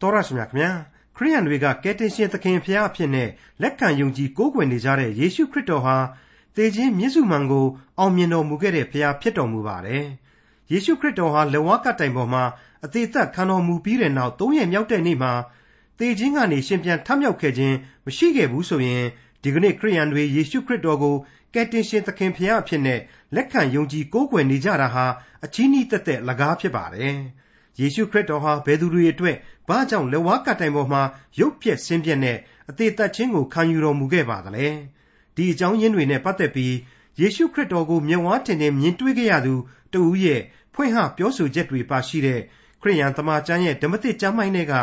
တော်ရရှိမြခင်ဗျာခရိယန်တွေကကယ်တင်ရှင်သခင်ဖျားအဖြစ်နဲ့လက်ခံယုံကြည်ကိုးကွယ်နေကြတဲ့ယေရှုခရစ်တော်ဟာသေခြင်းမြင့်စုမှန်ကိုအောင်မြင်တော်မူခဲ့တဲ့ဖျားဖြစ်တော်မူပါတယ်ယေရှုခရစ်တော်ဟာလက်ဝါးကတိုင်ပေါ်မှာအသေးသက်ခံတော်မူပြီးတဲ့နောက်သုံးရက်မြောက်တဲ့နေ့မှာသေခြင်းကနေရှင်ပြန်ထမြောက်ခဲ့ခြင်းမရှိခဲ့ဘူးဆိုရင်ဒီကနေ့ခရိယန်တွေယေရှုခရစ်တော်ကိုကယ်တင်ရှင်သခင်ဖျားအဖြစ်နဲ့လက်ခံယုံကြည်ကိုးကွယ်နေကြတာဟာအချီးနှီးသက်သက်လကားဖြစ်ပါတယ် ယေရှုခရစ်တော်ဟာဘယ်သူတွေအတွက်ဘာကြောင့်လက်ဝါးကတိုင်ပေါ်မှာရုပ်ပြက်ဆင်းပြက်နဲ့အသေးသက်ခြင်းကိုခံယူတော်မူခဲ့ပါသလဲဒီအကြောင်းရင်းတွေနဲ့ပတ်သက်ပြီးယေရှုခရစ်တော်ကိုမျက်ဝါးထင်ထင်မြင်တွေ့ခဲ့ရသူတဦးရဲ့ဖွင့်ဟပြောဆိုချက်တွေပါရှိတဲ့ခရိယန်သမာကျမ်းရဲ့ဓမ္မသစ်ကျမ်းပိုင်းတွေက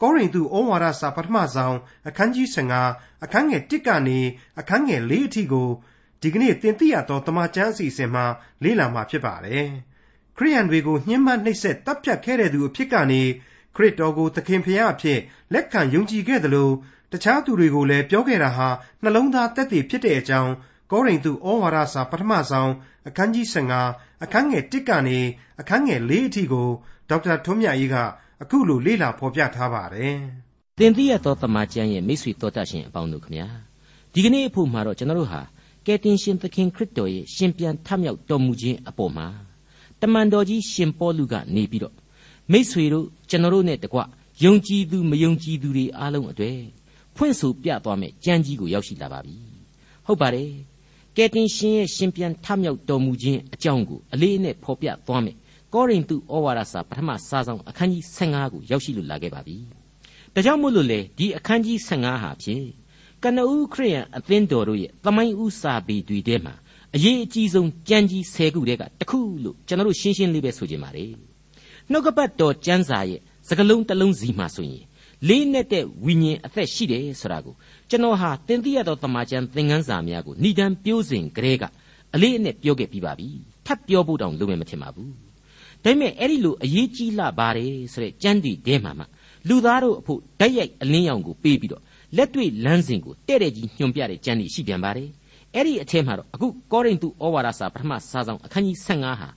ကောရိန္သုဩဝါဒစာပထမဆောင်အခန်းကြီး15အခန်းငယ်1ကနေအခန်းငယ်4အထိကိုဒီကနေ့သင်သိရသောတမန်ကျမ်းအစီအစဉ်မှာလေ့လာမှာဖြစ်ပါတယ်။ ခရိယန်တွေကိုညှဉ်းပန်းနှိပ်စက်တပ်ဖြတ်ခဲ့တဲ့သူအဖြစ်ကနေခရစ်တော်ကိုသခင်ဖရာအဖြစ်လက်ခံယုံကြည်ခဲ့သလိုတခြားသူတွေကိုလည်းပြောခဲ့တာဟာနှလုံးသားသက်သေဖြစ်တဲ့အကြောင်းကောရိန္သုဩဝါဒစာပထမဆောင်အခန်းကြီး15အခန်းငယ်1ကနေအခန်းငယ်4အထိကိုဒေါက်တာထွန်းမြတ်အေးကအခုလိုလေ့လာဖော်ပြထားပါတယ်။သင်သိရသောတမန်ကျမ်းရဲ့မိတ်ဆွေတော်တတ်ရှင်အပေါင်းတို့ခမညာဒီကနေ့အဖို့မှာတော့ကျွန်တော်တို့ဟာကယ်တင်ရှင်သခင်ခရစ်တော်ရဲ့ရှင်ပြန်ထမြောက်တော်မူခြင်းအပေါ်မှာ တမန်တော်ကြီးရှင်ပေါလုကနေပြီးတော့မိษွေတို့ကျွန်တော်တို့နဲ့တကွယုံကြည်သူမယုံကြည်သူတွေအားလုံးအတွေ့ဖွင့်ဆိုပြသွားမယ်ကြမ်းကြီးကိုရောက်ရှိလာပါပြီဟုတ်ပါတယ်ကယ်တင်ရှင်ရဲ့ရှင်ပြန်ထမြောက်တော်မူခြင်းအကြောင်းကိုအလေးအနက်ဖော်ပြသွားမယ်ကောရိန္သုဩဝါဒစာပထမစာဆောင်အခန်းကြီး15ကိုရောက်ရှိလို့လာခဲ့ပါပြီဒါကြောင့်မို့လို့လေဒီအခန်းကြီး15ဟာဖြင့်ကနဦးခရိယန်အသင်းတော်တို့ရဲ့သမိုင်းဥစာပေတွေထဲမှာ အရေးအကြီးဆုံးကြမ်းကြီး10ခုတည်းကတစ်ခုလို့ကျွန်တော်တို့ရှင်းရှင်းလေးပဲဆိုကြပါမယ်နှုတ်ကပတ်တော်ကျမ်းစာရဲ့စကလုံးတစ်လုံးစီမှာဆိုရင်လေးနဲ့တဲ့ဝိညာဉ်အသက်ရှိတယ်ဆိုတာကိုကျွန်တော်ဟာသင်သိရသောတမန်ကျန်သင်ခန်းစာများကိုဏိဒံပြိုးစဉ်ကလေးကအလေးအနက်ပြောခဲ့ပြီးပါပြီထပ်ပြောဖို့တောင်လုပ်မယ်မထင်ပါဘူးဒါပေမဲ့အဲ့ဒီလိုအရေးကြီးလာပါတယ်ဆိုတဲ့ကျမ်းတီတဲမှာမှလူသားတို့အဖို့ဓာတ်ရိုက်အလင်းရောင်ကိုပေးပြီးတော့လက်တွေ့လမ်းစဉ်ကိုတဲ့တဲ့ကြီးညွှန်ပြတဲ့ကျမ်းတီရှိပြန်ပါတယ် အဲ့ဒီအထက်မှာတော့အခုကောရိန္သုဩဝါဒစာပထမစာဆောင်အခန်းကြီး15ဟာ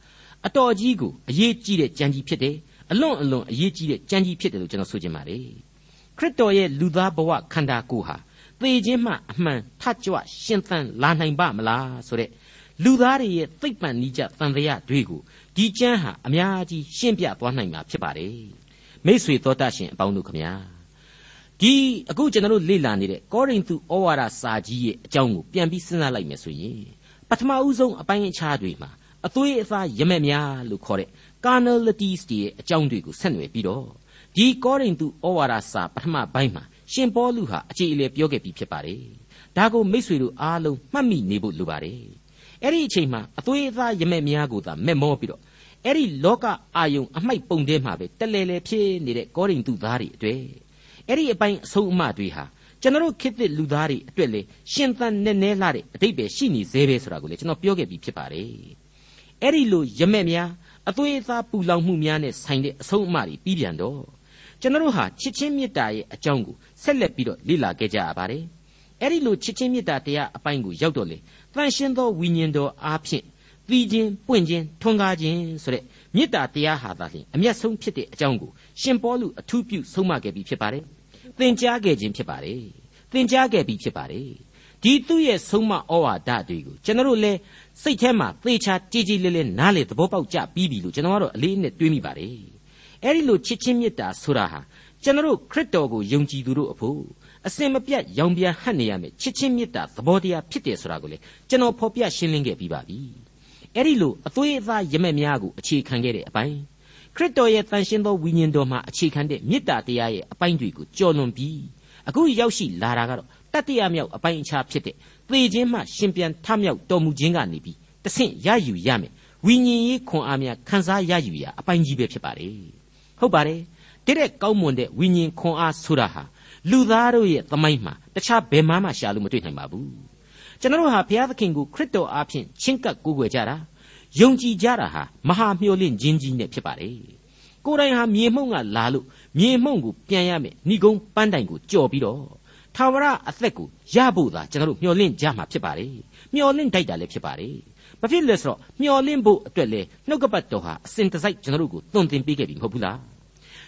အတော်ကြီးကိုအရေးကြီးတဲ့ကြံကြီးဖြစ်တယ်အလွန်အလွန်အရေးကြီးတဲ့ကြံကြီးဖြစ်တယ်လို့ကျွန်တော်ဆိုချင်ပါတယ်ခရစ်တော်ရဲ့လူသားဘဝခန္ဓာကိုယ်ဟာသေခြင်းမှအမှန်ထကြွရှင်သန်လာနိုင်ပါမလားဆိုတဲ့လူသားတွေရဲ့သိပ္ပံနိကြတန်တရားတွေကိုဒီကျမ်းဟာအများကြီးရှင်းပြသွားနိုင်မှာဖြစ်ပါတယ်မိษွေသောတတ်ရှင်အပေါင်းတို့ခမညာ ဒီအခုကျွန်တော်တို့လေ့လာနေတဲ့ကောရိန္သုဩဝါဒစာကြီးရဲ့အကြောင်းကိုပြန်ပြီးစဉ်းစားလိုက်မယ်ဆိုရင်ပထမဦးဆုံးအပိုင်းအခြားတွေမှာအသွေးအသားရမက်များလို့ခေါ်တဲ့ carnalities တွေရဲ့အကြောင်းတွေကိုဆက်နွယ်ပြီးတော့ဒီကောရိန္သုဩဝါဒစာပထမပိုင်းမှာရှင်ပေါလုဟာအခြေအလေပြောခဲ့ပြီးဖြစ်ပါတယ်ဒါကိုမိษွေတို့အားလုံးမှတ်မိနေဖို့လိုပါတယ်အဲ့ဒီအချိန်မှာအသွေးအသားရမက်များကိုသာမက်မောပြီးတော့အဲ့ဒီလောကအာယုံအမိုက်ပုံထဲမှာပဲတလဲလဲဖြစ်နေတဲ့ကောရိန္သုသားတွေအတွေ့ အဲ့ဒီအပိုင်းအဆုံးအမတွေဟာကျွန်တော်ခေတ်သစ်လူသားတွေအတွက်လေရှင်သန်နေနေလာတဲ့အတိတ်ပဲရှိနေသေးပဲဆိုတာကိုလေကျွန်တော်ပြောခဲ့ပြီးဖြစ်ပါတယ်အဲ့ဒီလိုရမက်များအသွေးအသားပူလောင်မှုများနဲ့ဆိုင်တဲ့အဆုံးအမတွေပြီးပြန်တော့ကျွန်တော်ဟာချစ်ချင်းမေတ္တာရဲ့အကြောင်းကိုဆက်လက်ပြီးတော့လေ့လာခဲ့ကြရပါတယ်အဲ့ဒီလိုချစ်ချင်းမေတ္တာတရားအပိုင်းကိုရောက်တော့လေတန်ရှင်းသောဝိညာဉ်တော်အားဖြင့်သီးခြင်းပွင့်ခြင်းထွန်းကားခြင်းဆိုတဲ့မေတ္တာတရားဟာသာလျှင်အမျက်ဆုံးဖြစ်တဲ့အကြောင်းကိုရှင်ပေါလုအထူးပြုဆုံးမခဲ့ပြီးဖြစ်ပါတယ် သင်ကြားခဲ့ခြင်းဖြစ်ပါတယ်သင်ကြားခဲ့ပြီးဖြစ်ပါတယ်ဒီသူ့ရဲ့ဆုံးမဩဝါဒတွေကိုကျွန်တော်တို့လည်းစိတ်ထဲမှာသေချာကြည်ကြည်လေးလေးနားလေသဘောပေါက်ကြပြီးပြီလို့ကျွန်တော်ကတော့အလေးနဲ့တွေးမိပါတယ်အဲ့ဒီလိုချစ်ချင်းမေတ္တာဆိုတာဟာကျွန်တော်တို့ခရစ်တော်ကိုယုံကြည်သူတို့အဖို့အစင်မပြတ်ရောင်ပြန်ဟပ်နေရမယ်ချစ်ချင်းမေတ္တာသဘောတရားဖြစ်တယ်ဆိုတာကိုလေကျွန်တော်ဖော်ပြရှင်းလင်းခဲ့ပြီးပါပြီအဲ့ဒီလိုအသွေးအသားရမက်များကိုအခြေခံခဲ့တဲ့အပိုင်း ခရစ်တော်ရဲ့တန်ရှင်းသောဝိညာဉ်တော်မှာအခြေခံတဲ့မေတ္တာတရားရဲ့အပိုင်းတွေကိုကြော်လွန်ပြီးအခုရောက်ရှိလာတာကတော့တတိယမြောက်အပိုင်းအခြားဖြစ်တဲ့သေခြင်းမှရှင်ပြန်ထမြောက်တော်မူခြင်းကနေပြီးတဆင့်ရယူရမယ်ဝိညာဉ်ရေးခွန်အားများခံစားရယူရအပိုင်းကြီးပဲဖြစ်ပါတယ်ဟုတ်ပါတယ်တဲ့တဲ့ကောင်းမွန်တဲ့ဝိညာဉ်ခွန်အားဆိုတာဟာလူသားတို့ရဲ့သမိုင်းမှာတခြားဘယ်မှမှရှာလို့မတွေ့နိုင်ပါဘူးကျွန်တော်တို့ဟာဘုရားသခင်ကိုခရစ်တော်အားဖြင့်ချင်းကပ်ကိုးကွယ်ကြတာ ယုံကြည်ကြတာဟာမဟာမျှော်လင့်ခြင်းကြီးနဲ့ဖြစ်ပါတယ်ကိုယ်တိုင်ဟာမြေမှုန့်ကလာလို့မြေမှုန့်ကိုပြန်ရမယ်ဏိကုံးပန်းတိုင်ကိုကြော်ပြီးတော့ထာဝရအသက်ကိုရဖို့သာကျွန်တော်တို့မျှော်လင့်ကြမှာဖြစ်ပါတယ်မျှော်လင့်တိုက်တာလည်းဖြစ်ပါတယ်ဘာဖြစ်လဲဆိုတော့မျှော်လင့်ဖို့အတွက်လေနှုတ်ကပတ်တော်ဟာအစဉ်တစိုက်ကျွန်တော်တို့ကိုသွန်သင်ပေးခဲ့ပြီမဟုတ်ဘူးလား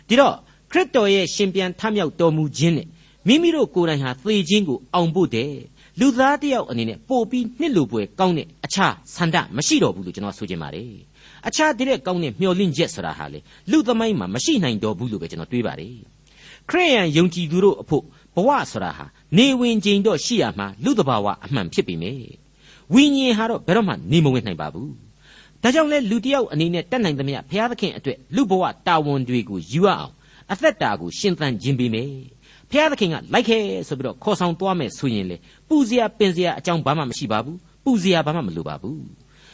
ဒီတော့ခရစ်တော်ရဲ့ရှင်ပြန်ထမြောက်တော်မူခြင်းနဲ့မိမိတို့ကိုယ်တိုင်ဟာသေခြင်းကိုအောင်ဖို့တဲ့ လူသားတယောက်အနေနဲ့ပို့ပြီးနှစ်လူပွဲကောင်းတဲ့အခြားဆန္ဒမရှိတော့ဘူးလို့ကျွန်တော်ဆိုချင်ပါတယ်အခြားတည်းကောင်းတဲ့မျှော်လင့်ချက်ဆိုတာဟာလေလူသမိုင်းမှာမရှိနိုင်တော့ဘူးလို့ပဲကျွန်တော်တွေးပါတယ်ခရိယန်ယုံကြည်သူတို့အဖို့ဘဝဆိုတာဟာနေဝင်ချိန်တော့ရှိရမှာလူတဘာဝအမှန်ဖြစ်ပေမယ့်ဝိညာဉ်ဟာတော့ဘယ်တော့မှနေမဝင်နိုင်ပါဘူးဒါကြောင့်လဲလူတယောက်အနေနဲ့တတ်နိုင်သမျှဘုရားသခင်အတွက်လူဘဝတာဝန်တွေကိုယူရအောင်အသက်တာကိုရှင်သန်ခြင်းပေးမယ် ဘုရားသခင်ကလိုက်ခဲ့ဆိုပြီးတော့ခေါ်ဆောင်သွားမယ်ဆိုရင်လေပူဇော်ပင်ဇော်အကြောင်းဘာမှမရှိပါဘူးပူဇော်ဘာမှမလိုပါဘူး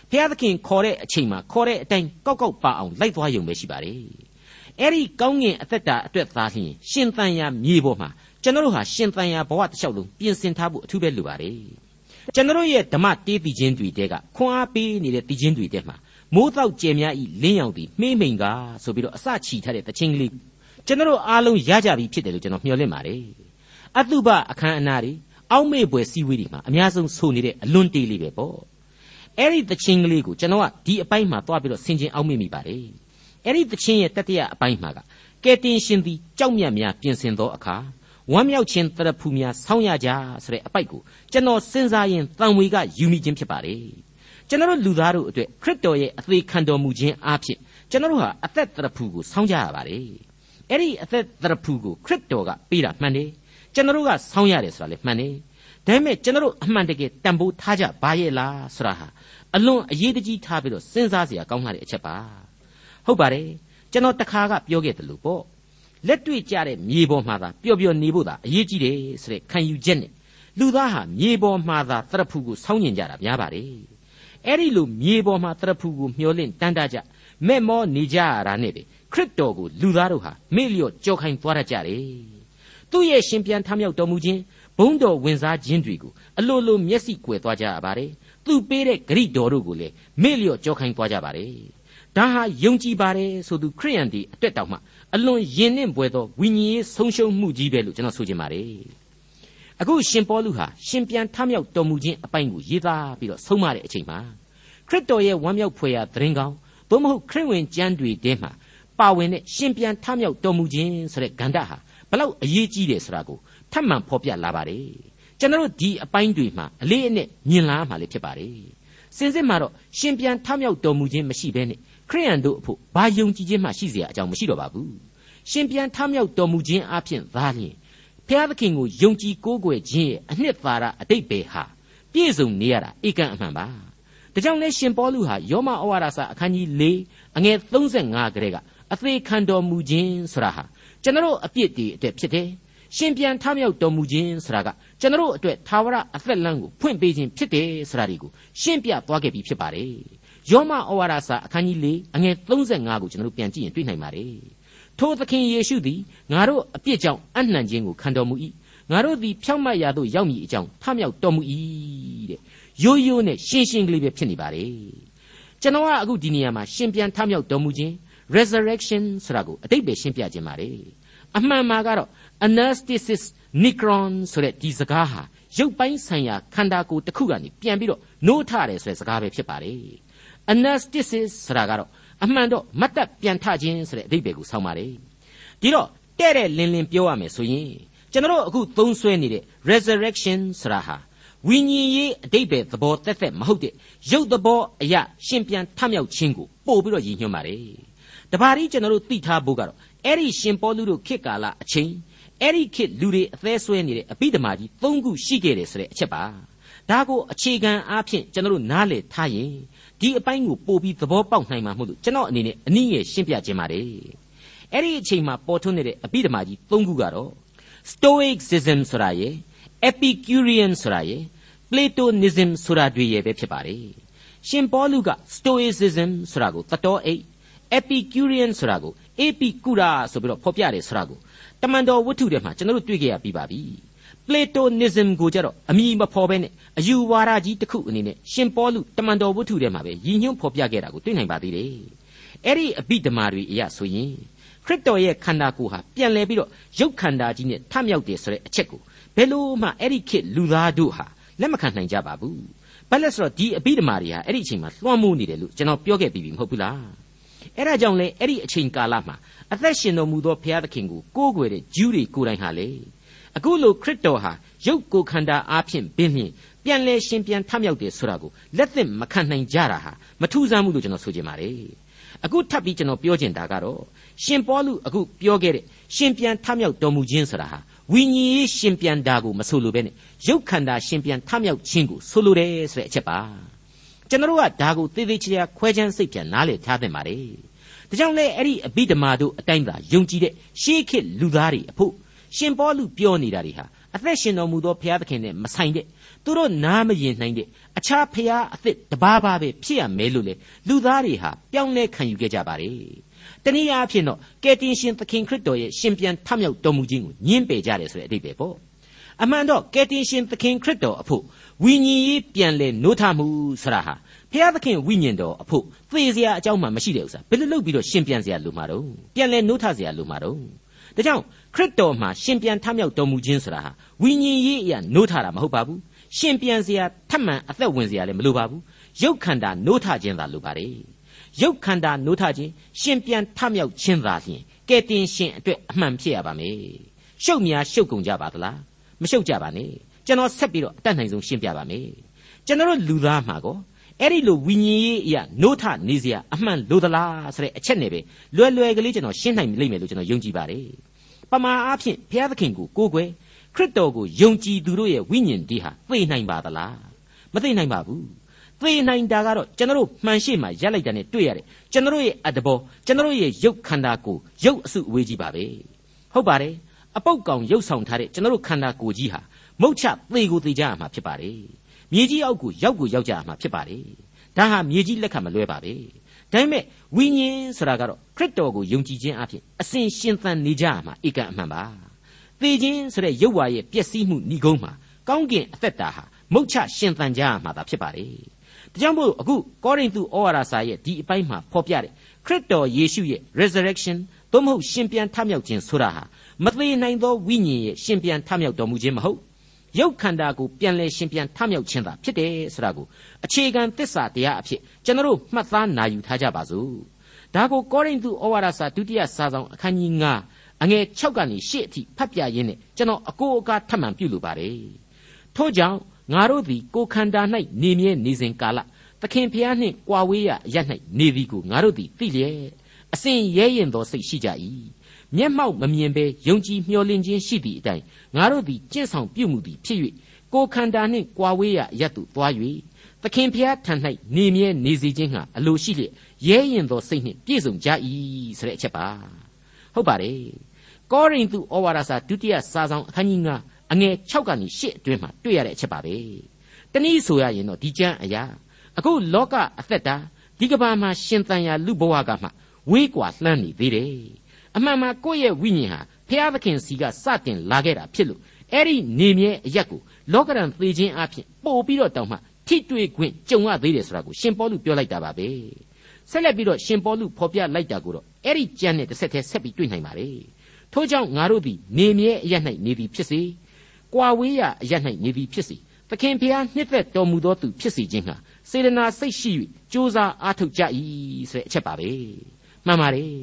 ဘုရားသခင်ခေါ်တဲ့အချိန်မှာခေါ်တဲ့အတိုင်းကောက်ကောက်ပါအောင်လိုက်သွားရုံပဲရှိပါတယ်အဲ့ဒီကောင်းငင်အသက်တာအတွက်သားလျှင်ရှင်သန်ရာမြေပေါ်မှာကျွန်တော်တို့ဟာရှင်သန်ရာဘဝတစ်လျှောက်လုံးပြင်ဆင်ထားဖို့အထူးပဲလိုပါတယ်ကျွန်တော်ရဲ့ဓမ္မတေးတည်ခြင်းတွေတဲကခွန်အားပေးနေတဲ့တည်ခြင်းတွေတဲမှာမိုးတောက်ကျယ်များဤလင်းရောင်သည်မှေးမိန်ကဆိုပြီးတော့အစချီထားတဲ့တခြင်းကလေး ကျွန်တော်အားလုံးရကြပြီဖြစ်တယ်လို့ကျွန်တော်မျှော်လင့်ပါတယ်အတုပအခမ်းအနားတွေအောက်မေ့ပွဲစည်းဝေးတွေမှာအများဆုံးဆိုနေတဲ့အလွန်တေးလေးပဲပေါ့အဲ့ဒီတခြင်းကလေးကိုကျွန်တော်ကဒီအပိုင်းမှာသွားပြီးတော့ဆင်ခြင်အောက်မေ့မိပါတယ်အဲ့ဒီတခြင်းရဲ့တတိယအပိုင်းမှာကကဲတင်ရှင်သည်ကြောက်မြတ်များပြင်ဆင်သောအခါဝမ်းမြောက်ခြင်းတရဖူများဆောင်းရကြဆိုတဲ့အပိုက်ကိုကျွန်တော်စဉ်းစားရင်တန်ဝေကယူမိခြင်းဖြစ်ပါတယ်ကျွန်တော်လူသားတို့အတွက်ခရစ်တော်ရဲ့အသေးခံတော်မူခြင်းအဖြစ်ကျွန်တော်ဟာအသက်တရဖူကိုဆောင်းကြရပါတယ် အဲ့ဒီအသက်တရဖူကိုခရစ်တော်ကပေးတာမှန်တယ်ကျွန်တော်ကဆောင်းရတယ်ဆိုတာလည်းမှန်တယ်ဒါပေမဲ့ကျွန်တော်အမှန်တကယ်တန်ဖိုးထားကြပါရဲ့လားဆိုတာဟာအလွန်အရေးတကြီးထားပြီးတော့စဉ်းစားစရာကောင်းလာတဲ့အချက်ပါဟုတ်ပါတယ်ကျွန်တော်တခါကပြောခဲ့တယ်လို့ပေါ့လက်တွေ့ကြတဲ့မြေပေါ်မှာသာပျော်ပျော်နေဖို့သာအရေးကြီးတယ်ဆိုတဲ့ခံယူချက်နဲ့လူသားဟာမြေပေါ်မှာသာတရဖူကိုဆောင်းကျင်ကြတာများပါတယ်အဲ့ဒီလိုမြေပေါ်မှာတရဖူကိုမျောလင့်တန်းတကြမဲ့မောနေကြရတာနဲ့ပဲ ခရစ်တော်ကိုလူသားတို့ဟာမေ့လျော့ကြောခိုင်းသွားတတ်ကြတယ်သူ့ရဲ့ရှင်ပြန်ထမြောက်တော်မူခြင်းဘုံတော်ဝင်စားခြင်းတွေကိုအလိုလိုမျက်စိကွယ်သွားကြရပါတယ်သူပေးတဲ့ဂရိတော်တို့ကိုလည်းမေ့လျော့ကြောခိုင်းသွားကြပါတယ်ဒါဟာယုံကြည်ပါတယ်ဆိုသူခရိယန်ဒီအတွက်တောင်မှအလွန်ယဉ်နှင့်ပွေသောဝိညာဉ်ရေးဆုံးရှုံးမှုကြီးပဲလို့ကျွန်တော်ဆိုချင်ပါတယ်အခုရှင်ပေါလုဟာရှင်ပြန်ထမြောက်တော်မူခြင်းအပိုင်းကိုရေးသားပြီးတော့ဆုံးမတဲ့အချိန်မှာခရစ်တော်ရဲ့ဝမ်းမြောက်ဖွယ်ရာသတင်းကောင်းသို့မဟုတ်ခရစ်ဝင်ကျမ်းတွေထဲမှာ ပါဝင်တဲ့ရှင်ပြန်ထမြောက်တော်မူခြင်းဆိုတဲ့ဂန္ဓဟာဘလောက်အရေးကြီးတယ်ဆိုတာကိုထပ်မံဖော်ပြလာပါတယ်ကျွန်တော်တို့ဒီအပိုင်းတွေမှာအလေးအနက်မြင်လာမှလည်းဖြစ်ပါတယ်စင်စစ်မှာတော့ရှင်ပြန်ထမြောက်တော်မူခြင်းမရှိဘဲနဲ့ခရိယန်တို့အဖို့ဘာယုံကြည်ခြင်းမှရှိเสียအကြောင်းမရှိတော့ပါဘူးရှင်ပြန်ထမြောက်တော်မူခြင်းအပြင်သာလျှင်ဖျားသခင်ကိုယုံကြည်ကိုးကွယ်ခြင်းရဲ့အနှစ်သာရအတိတ်ပဲဟာပြည့်စုံနေရတာဧကန်အမှန်ပါဒါကြောင့်လဲရှင်ပေါလုဟာယောမဩဝါဒစာအခန်းကြီး၄အငယ်35ကလေးက အသေးခံတော်မူခြင်းဆိုတာဟာကျွန်တော်အပြစ်တွေအတွက်ဖြစ်တယ်ရှင်ပြန်ထမြောက်တော်မူခြင်းဆိုတာကကျွန်တော်အတွက်သာဝရအသက်လမ်းကိုဖွင့်ပေးခြင်းဖြစ်တယ်ဆိုတာဒီကိုရှင်းပြသွားခဲ့ပြီးဖြစ်ပါတယ်ယောမဩဝါဒစာအခန်းကြီး၄အငယ်35ကိုကျွန်တော်တို့ပြန်ကြည့်ရင်တွေ့နိုင်ပါတယ်ထိုသခင်ယေရှုသည်ငါတို့အပြစ်ကြောင့်အနှံခြင်းကိုခံတော်မူ၏ငါတို့သည်ဖြောင့်မတ်ရာသို့ရောက်မည်အကြောင်းထမြောက်တော်မူ၏တဲ့ရိုးရိုးနဲ့ရှင်းရှင်းကလေးပဲဖြစ်နေပါတယ်ကျွန်တော်ကအခုဒီနေရာမှာရှင်ပြန်ထမြောက်တော်မူခြင်း resurrection ဆိုတာကိုအတိတ်ပဲရှင်းပြခြင်းပါတယ်အမှန်မှာကတော့ anastasis nikron ဆိုတဲ့ဒီစကားဟာရုပ်ပိုင်းဆိုင်ရာခန္ဓာကိုယ်တစ်ခုကနေပြန်ပြီးတော့နိုးထတယ်ဆိုတဲ့စကားပဲဖြစ်ပါတယ် anastasis ဆိုတာကတော့အမှန်တော့မတ်တပ်ပြန်ထခြင်းဆိုတဲ့အဓိပ္ပာယ်ကိုဆောင်းပါတယ်ဒီတော့တဲ့တဲ့လင်းလင်းပြောရမယ်ဆိုရင်ကျွန်တော်အခုသုံးဆွဲနေတဲ့ resurrection ဆိုတာဟာဝိညာဉ်ရေးအတိတ်ပဲသဘောသက်သက်မဟုတ်တဲ့ရုပ်သဘောအရာရှင်ပြန်ထမြောက်ခြင်းကိုပို့ပြီးတော့ရည်ညွှန်းပါတယ် တပါးရီကျွန်တော်တို့သိထားဖို့ကတော့အဲ့ဒီရှင်ပေါလုတို့ခေတ်ကာလအချိန်အဲ့ဒီခေတ်လူတွေအသေးဆွဲနေတဲ့အပိဓမာကြီး၃ခုရှိခဲ့တယ်ဆိုတဲ့အချက်ပါဒါကိုအခြေခံအားဖြင့်ကျွန်တော်တို့နားလည်ထားရင်ဒီအပိုင်းကိုပို့ပြီးသဘောပေါက်နိုင်မှာမဟုတ်လို့ကျွန်တော်အနေနဲ့အနည်းငယ်ရှင်းပြခြင်းပါတယ်အဲ့ဒီအချိန်မှာပေါ်ထွန်းနေတဲ့အပိဓမာကြီး၃ခုကတော့ stoicism ဆိုတာရယ် epicurean ဆိုတာရယ် platonism ဆိုတာတွေရယ်ပဲဖြစ်ပါတယ်ရှင်ပေါလုက stoicism ဆိုတာကိုသတော်အိတ် epicurean ဆိုတာကို epicura ဆိုပြီးတော့ဖော်ပြတယ်ဆိုတာကိုတမန်တော်ဝတ္ထုထဲမှာကျွန်တော်တို့တွေ့ကြရပြီးပါပြီ platonism ကိုကြတော့အမိမဖော်ပဲနဲ့အယူဝါဒကြီးတစ်ခုအနေနဲ့ရှင်ပေါလုတမန်တော်ဝတ္ထုထဲမှာပဲရည်ညွှန်းဖော်ပြခဲ့တာကိုတွေ့နိုင်ပါသေးတယ်အဲ့ဒီအဘိဓမ္မာတွေအရဆိုရင်ခရစ်တော်ရဲ့ခန္ဓာကိုယ်ဟာပြန်လဲပြီးတော့ရုပ်ခန္ဓာကြီးနဲ့ထမြောက်တယ်ဆိုတဲ့အချက်ကိုဘယ်လို့မှအဲ့ဒီခေတ်လူသားတို့ဟာလက်မခံနိုင်ကြပါဘူးဘာလဲဆိုတော့ဒီအဘိဓမ္မာတွေဟာအဲ့ဒီအချိန်မှာလွှမ်းမိုးနေတယ်လို့ကျွန်တော်ပြောခဲ့ပြီးပြီမဟုတ်ဘူးလား အဲ့ဒါကြောင့်လေအဲ့ဒီအချိန်ကာလမှာအသက်ရှင်တော်မူသောဘုရားသခင်ကိုကိုးကွယ်တဲ့ဂျူးတွေကိုယ်တိုင်ဟာလေအခုလိုခရစ်တော်ဟာရုပ်ကိုယ်ခန္ဓာအားဖြင့်ဘင်းမြင်ပြန်လဲရှင်ပြန်ထမြောက်တယ်ဆိုတာကိုလက်သင့်မခံနိုင်ကြတာဟာမထူးဆန်းဘူးလို့ကျွန်တော်ဆိုချင်ပါတယ်အခုထပ်ပြီးကျွန်တော်ပြောချင်တာကတော့ရှင်ပေါလုအခုပြောခဲ့တဲ့ရှင်ပြန်ထမြောက်တော်မူခြင်းဆိုတာဟာဝိညာဉ်ရေးရှင်ပြန်တာကိုမဆိုလိုပဲနဲ့ရုပ်ခန္ဓာရှင်ပြန်ထမြောက်ခြင်းကိုဆိုလိုတယ်ဆိုတဲ့အချက်ပါ ကျွန်တော်တို့ကဒါကိုသေသေးချာချာခွဲခြမ်းစိတ်ပြန်နားလည်ထားသင့်ပါတယ်ဒါကြောင့်လဲအဲ့ဒီအဘိဓမ္မာတို့အတိုင်းသာယုံကြည်တဲ့ရှေးခေတ်လူသားတွေအဖို့ရှင်ပေါလုပြောနေတာတွေဟာအသက်ရှင်တော်မူသောဘုရားသခင်နဲ့မဆိုင်တဲ့သူတို့နားမရင်နိုင်တဲ့အခြားဘုရားအသစ်တပါးပါပဲဖြစ်ရမယ်လို့လေလူသားတွေဟာပြောင်းလဲခံယူခဲ့ကြပါတယ်တနည်းအားဖြင့်တော့ကယ်တင်ရှင်သခင်ခရစ်တော်ရဲ့ရှင်ပြန်ထမြောက်တော်မူခြင်းကိုညှင်းပယ်ကြတယ်ဆိုတဲ့အဓိပ္ပာယ်ပေါ့ အမှန်တော့ကယ်တင်ရှင်သခင်ခရစ်တော်အဖို့ဝိညာဉ်ရေးပြန်လဲနိုးထမှုဆိုတာဟာဘုရားသခင်ဝိညာဉ်တော်အဖို့သေစရာအကြောင်းမှမရှိတဲ့ဥစ္စာဘယ်လိုလုပ်ပြီးတော့ရှင်ပြန်စရာလိုမှာတော့ပြန်လဲနိုးထစရာလိုမှာတော့ဒါကြောင့်ခရစ်တော်မှာရှင်ပြန်ထမြောက်တော်မူခြင်းဆိုတာဟာဝိညာဉ်ရေးအရာနိုးထတာမဟုတ်ပါဘူးရှင်ပြန်စရာထပ်မံအသက်ဝင်စရာလည်းမလိုပါဘူးရုပ်ခန္ဓာနိုးထခြင်းသာလိုပါတယ်ရုပ်ခန္ဓာနိုးထခြင်းရှင်ပြန်ထမြောက်ခြင်းသာလျှင်ကဲတင်ရှင်အတွက်အမှန်ဖြစ်ရပါမယ်ရှုပ်များရှုပ်ကုန်ကြပါသလား မရှုပ်ကြပါနဲ့ကျွန်တော်ဆက်ပြီးတော့အတတ်နိုင်ဆုံးရှင်းပြပါမယ်ကျွန်တော်တို့လူသားမှာကောအဲ့ဒီလိုဝိညာဉ်ရေးအရာနိုးထနေစရာအမှန်လိုသလားဆိုတဲ့အချက်နဲ့ပဲလွယ်လွယ်ကလေးကျွန်တော်ရှင်းနိုင်လိမ့်မယ်လို့ကျွန်တော်ယုံကြည်ပါတယ်ပမာအားဖြင့်ဘုရားသခင်ကိုကိုးကွယ်ခရစ်တော်ကိုယုံကြည်သူတို့ရဲ့ဝိညာဉ်ဒီဟာသိနိုင်ပါသလားမသိနိုင်ပါဘူးသိနိုင်တာကတော့ကျွန်တော်တို့မှန်ရှိမှရက်လိုက်တာနဲ့တွေ့ရတယ်ကျွန်တော်ရဲ့အတဘောကျွန်တော်ရဲ့ရုပ်ခန္ဓာကိုရုပ်အစုအဝေးကြီးပါပဲဟုတ်ပါတယ် အပုတ်ကောင်ရုပ်ဆောင်ထားတဲ့ကျွန်တော်တို့ခန္ဓာကိုယ်ကြီးဟာမုတ်ချသေကိုသေကြရမှာဖြစ်ပါတယ်မြေကြီးအောက်ကိုရောက်ကိုရောက်ကြရမှာဖြစ်ပါတယ်ဒါဟာမြေကြီးလက်ခံမလွဲပါပဲဒါပေမဲ့ဝိညာဉ်ဆိုတာကတော့ခရစ်တော်ကိုယုံကြည်ခြင်းအပြင်အစဉ်ရှင်သန်နေကြရမှာဧကန်အမှန်ပါသေခြင်းဆိုတဲ့ရုပ်ဝါရဲ့ပျက်စီးမှုဏိကုံးမှာကောင်းကင်အသက်တာဟာမုတ်ချရှင်သန်ကြရမှာသာဖြစ်ပါတယ်ဒါကြောင့်မို့အခုကောရိန္သုဩဝါဒစာရဲ့ဒီအပိုင်းမှာဖော်ပြတဲ့ခရစ်တော်ယေရှုရဲ့ resurrection သို့မဟုတ်ရှင်ပြန်ထမြောက်ခြင်းဆိုတာဟာ မသေးနိုင်သောဝိညာဉ်ရဲ့ရှင်ပြန်ထမြောက်တော်မူခြင်းမဟုတ်ရုပ်ခန္ဓာကိုပြန်လဲရှင်ပြန်ထမြောက်ခြင်းသာဖြစ်တယ်ဆိုတာကိုအခြေခံသစ္စာတရားအဖြစ်ကျွန်တော်မှတ်သားနာယူထားကြပါစို့ဒါကိုကောရိန္သုဩဝါဒစာဒုတိယစာဆောင်အခန်းကြီး9အငယ်6ကနေ8အထိဖတ်ပြရင်းနဲ့ကျွန်တော်အကိုအကားထပ်မံပြုလိုပါတယ်ထို့ကြောင့်ငါတို့သည်ကိုခန္ဓာ၌နေမြဲနေစဉ်ကာလသခင်ဖျားနှင့်ကြွာဝေးရအရ၌နေသည်ကိုငါတို့သည်သိလျက်အစဉ်ရဲရင်သောစိတ်ရှိကြ၏ မျက်မှောက်မမြင်ဘဲယုံကြည်မျှော်လင့်ခြင်းရှိသည့်အတိုင်းငါတို့သည်ကျင့်ဆောင်ပြုမှုသည်ဖြစ်၍ကိုခန္ဓာနှင့်ကြွာဝေးရအရသို့သွား၍သခင်ဖျားထံ၌နေမြဲနေစေခြင်းဟာအလိုရှိလျက်ရဲရင်သောစိတ်နှင့်ပြည့်စုံကြ၏ဆိုတဲ့အချက်ပါဟုတ်ပါတယ်ကောရိန္သုဩဝါဒစာဒုတိယစာဆောင်အခန်းကြီး9အငယ်6ကနေ8အတွင်းမှာတွေ့ရတဲ့အချက်ပါပဲတနည်းဆိုရရင်တော့ဒီကျမ်းအရာအခုလောကအသက်တာဒီကဘာမှာရှင်သန်ရာလူဘဝကမှဝေးကွာလှမ်းနေသေးတယ် အမှန်မှာကိုယ့်ရဲ့ဝိညာဉ်ဟာဖျားသခင်စီကစတင်လာခဲ့တာဖြစ်လို့အဲ့ဒီနေမြဲအရက်ကိုလောကရန်သေခြင်းအဖြစ်ပို့ပြီးတော့တောင်းမှထိတွေ့ခွင့်ကြုံရသေးတယ်ဆိုတာကိုရှင်ပေါလုပြောလိုက်တာပါပဲဆက်လက်ပြီးတော့ရှင်ပေါလုဖော်ပြလိုက်တာကိုတော့အဲ့ဒီကျမ်းနဲ့တစ်ဆက်တည်းဆက်ပြီးတွေ့နိုင်ပါလေထို့ကြောင့်ငါတို့သည်နေမြဲအရက်၌နေသည်ဖြစ်စေကွာဝေးရာအရက်၌နေသည်ဖြစ်စေသခင်ဖျားနှစ်သက်တော်မူသောသူဖြစ်စေခြင်းဟာစေတနာစိတ်ရှိ၍ကြိုးစားအားထုတ်ကြ၏ဆိုတဲ့အချက်ပါပဲမှန်ပါတယ်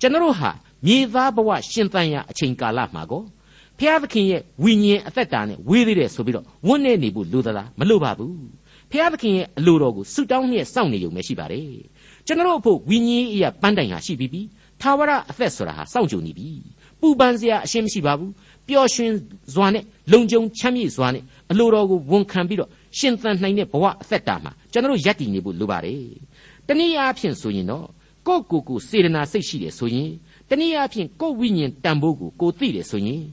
ကျွန်တော်ဟာ မြေသားဘဝရှင်သန်ရာအချိန်ကာလမှာကိုဖျားသခင်ရဲ့ဝိညာဉ်အသက်တာနဲ့ဝေးသေးတယ်ဆိုပြီးတော့ဝန်းနေနေဖို့လိုသလားမလိုပါဘူးဖျားသခင်ရဲ့အလိုတော်ကိုဆုတောင်းနဲ့စောင့်နေုံပဲရှိပါတယ်ကျွန်တော်တို့အဖို့ဝိညာဉ်အရာပန်းတိုင်ဟာရှိပြီးပြီသာဝရအသက်ဆိုတာဟာစောင့်ကြုံနေပြီပူပန်စရာအရှင်းမရှိပါဘူးပျော်ရွှင်စွာနဲ့လုံခြုံချမ်းမြေ့စွာနဲ့အလိုတော်ကိုဝန်ခံပြီးတော့ရှင်သန်နိုင်တဲ့ဘဝအသက်တာမှာကျွန်တော်ယက်တည်နေဖို့လိုပါတယ်တနည်းအားဖြင့်ဆိုရင်တော့ကိုယ့်ကိုယ်ကိုစေတနာစိတ်ရှိတယ်ဆိုရင် တနည်းအားဖြင့်ကိုယ်ဝိညာဉ်တန်ဖိုးကိုကိုသိတယ်ဆိုရင်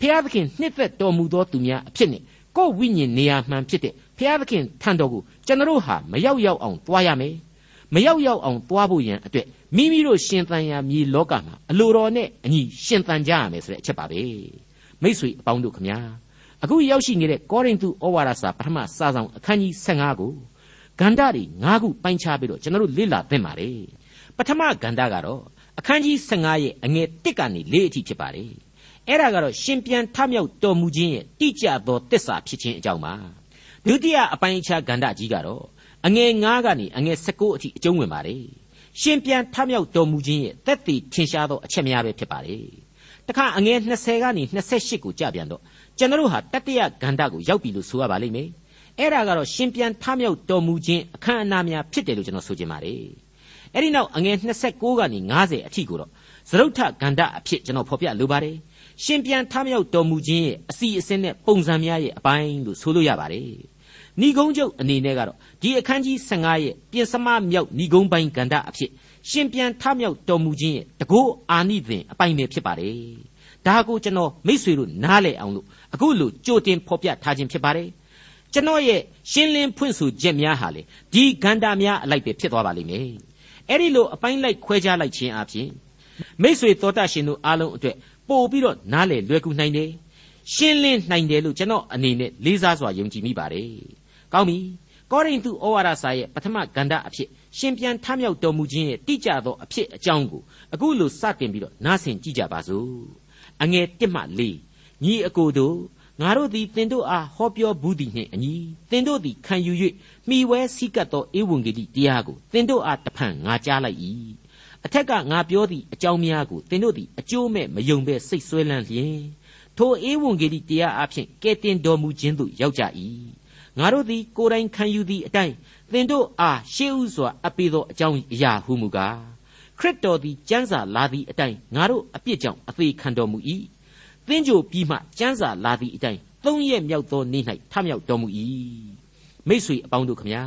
ဖျားသခင်နှစ်သက်တော်မူသောသူများအဖြစ်နဲ့ကိုယ်ဝိညာဉ်နေရာမှန်ဖြစ်တဲ့ဖျားသခင်ထံတော်ကိုကျွန်တော်ဟာမရောက်ရောက်အောင်သွားရမယ်မရောက်ရောက်အောင်သွားဖို့ရန်အတွက်မိမိတို့ရှင်သန်ရာမြေလောကမှာအလိုတော်နဲ့အညီရှင်သန်ကြရမယ်ဆိုတဲ့အချက်ပါပဲမိษွေအပေါင်းတို့ခမညာအခုရောက်ရှိနေတဲ့ကောရိန္သုဩဝါဒစာပထမစာဆောင်အခန်းကြီး15ကိုဂန္ဓာတွေ၅ခုပိုင်းခြားပြီးတော့ကျွန်တော်တို့လေ့လာသင့်ပါတယ်ပထမဂန္ဓာကတော့ အခန်းကြီး15ရဲ့အငယ်1ကနေ4အထိဖြစ်ပါတယ်အဲ့ဒါကတော့ရှင်ပြန်ထမြောက်တော်မူခြင်းရဲ့တိကျသောတစ္ဆာဖြစ်ခြင်းအကြောင်းပါဒုတိယအပိုင်းအခြားဂန္ဓာကြီးကတော့အငယ်9ကနေအငယ်19အထိအကျုံးဝင်ပါတယ်ရှင်ပြန်ထမြောက်တော်မူခြင်းရဲ့သက်သေထင်ရှားသောအချက်များပဲဖြစ်ပါလေတခါအငယ်20ကနေ28ကိုကြပြန်တော့ကျွန်တော်တို့ဟာတတ္တယဂန္ဓကိုရောက်ပြီလို့ဆိုရပါလိမ့်မယ်အဲ့ဒါကတော့ရှင်ပြန်ထမြောက်တော်မူခြင်းအခမ်းအနားများဖြစ်တယ်လို့ကျွန်တော်ဆိုချင်ပါတယ် အဲ့ဒီနောက်အငယ်26ကနေ90အထိကိုတော့သရုတ်ထဂန္ဓအဖြစ်ကျွန်တော်ဖော်ပြလိုပါတယ်ရှင်ပြန်ထမြောက်တော်မူခြင်းရဲ့အစီအစဉ်နဲ့ပုံစံများရဲ့အပိုင်းလို့ဆိုလို့ရပါတယ်ဏီကုံးချုပ်အနေနဲ့ကတော့ဒီအခန်းကြီး15ရဲ့ပြင်စမမြောက်ဏီကုံးပိုင်းဂန္ဓအဖြစ်ရှင်ပြန်ထမြောက်တော်မူခြင်းရဲ့တကောအာနိသင်အပိုင်းပဲဖြစ်ပါတယ်ဒါကိုကျွန်တော်မိษွေတို့နားလည်အောင်လို့အခုလိုကြိုတင်ဖော်ပြထားခြင်းဖြစ်ပါတယ်ကျွန်တော်ရဲ့ရှင်းလင်းဖွင့်ဆိုချက်များဟာလေဒီဂန္ဓများအလိုက်ပဲဖြစ်သွားပါလိမ့်မယ် အဲ့ဒီလိုအပိုင်းလိုက်ခွဲခြားလိုက်ခြင်းအပြင်မိษွေတော်တတ်ရှင်တို့အားလုံးအတွက်ပို့ပြီးတော့နားလေလွယ်ကူနိုင်တယ်ရှင်းလင်းနိုင်တယ်လို့ကျွန်တော်အနေနဲ့လေးစားစွာယုံကြည်မိပါတယ်ကောင်းပြီကောရိန္သုဩဝါဒစာရဲ့ပထမဂန္ဓအဖြစ်ရှင်ပြန်ထမြောက်တော်မူခြင်းရဲ့တိကျသောအဖြစ်အကြောင်းကိုအခုလိုစတင်ပြီးတော့နားဆင်ကြည့်ကြပါစို့အငယ်1မှ4ညီအကိုတို့ ငါတို့သည်တင်တို့အားဟောပြောဘူးသည်နှင့်အညီတင်တို့သည်ခံယူ၍မိဝဲစည်းကပ်သောဧဝံဂေလိတရားကိုတင်တို့အားတဖန်ငါကြားလိုက်၏အထက်ကငါပြောသည့်အကြောင်းများကိုသင်တို့သည်အကျိုးမဲ့မယုံပဲစိတ်ဆွဲလန်းလျင်ထိုဧဝံဂေလိတရားအဖြစ်ကဲတင်တော်မူခြင်းသို့ရောက်ကြ၏ငါတို့သည်ကိုယ်တိုင်ခံယူသည့်အတိုင်းသင်တို့အားရှေးဥစွာအပ်ပေသောအကြောင်းအရာဟုမူကားခရစ်တော်သည်ကျမ်းစာလာသည့်အတိုင်းငါတို့အပြစ်ကြောင့်အသေးခံတော်မူ၏ သင်ကြိုပြီးမှကျမ်းစာလာသည့်အတိုင်းသုံးရက်မြောက်သောနေ့၌ထမြောက်တော်မူ၏မိษွေအပေါင်းတို့ခမညာ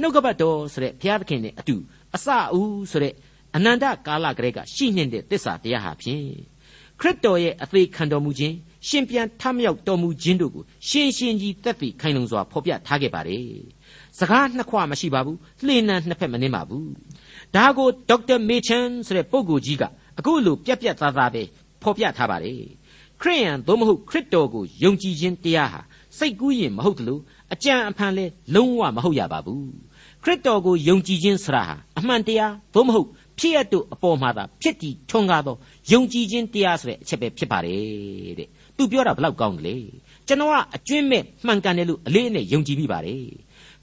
နှုတ်ကပတ်တော်ဆိုတဲ့ဘုရားသခင်နဲ့အတူအစအဦးဆိုတဲ့အနန္တကာလကလေးကရှိနှင့်တဲ့သစ္စာတရားဟာဖြင့်ခရစ်တော်ရဲ့အသေးခံတော်မူခြင်းရှင်ပြန်ထမြောက်တော်မူခြင်းတို့ကိုရှင်းရှင်းကြီးသက်သေခိုင်လုံစွာဖော်ပြထားခဲ့ပါတယ်။စကားနှစ်ခွမရှိပါဘူး။လှေနံနှစ်ဖက်မနှင်းပါဘူး။ဒါကိုဒေါက်တာမေချန်ဆိုတဲ့ပုဂ္ဂိုလ်ကြီးကအခုလိုပြက်ပြက်သားသားပဲဖော်ပြထားပါတယ်။ ခရိယန်သို့မဟုတ်ခရစ်တော်ကိုယုံကြည်ခြင်းတရားဟာစိတ်ကူးရင်မဟုတ်တလို့အကြံအဖန်လဲလုံးဝမဟုတ်ရပါဘူး။ခရစ်တော်ကိုယုံကြည်ခြင်းဆရာဟာအမှန်တရားသို့မဟုတ်ဖြစ်ရတို့အပေါ်မှာသာဖြစ်တည်ထွန်းကားသောယုံကြည်ခြင်းတရားဆိုတဲ့အချက်ပဲဖြစ်ပါတယ်တဲ့သူပြောတာဘလောက်ကောင်းတယ်လေကျွန်တော်ကအကျွင့်မဲ့မှန်ကန်တယ်လို့အလေးအနက်ယုံကြည်မိပါတယ်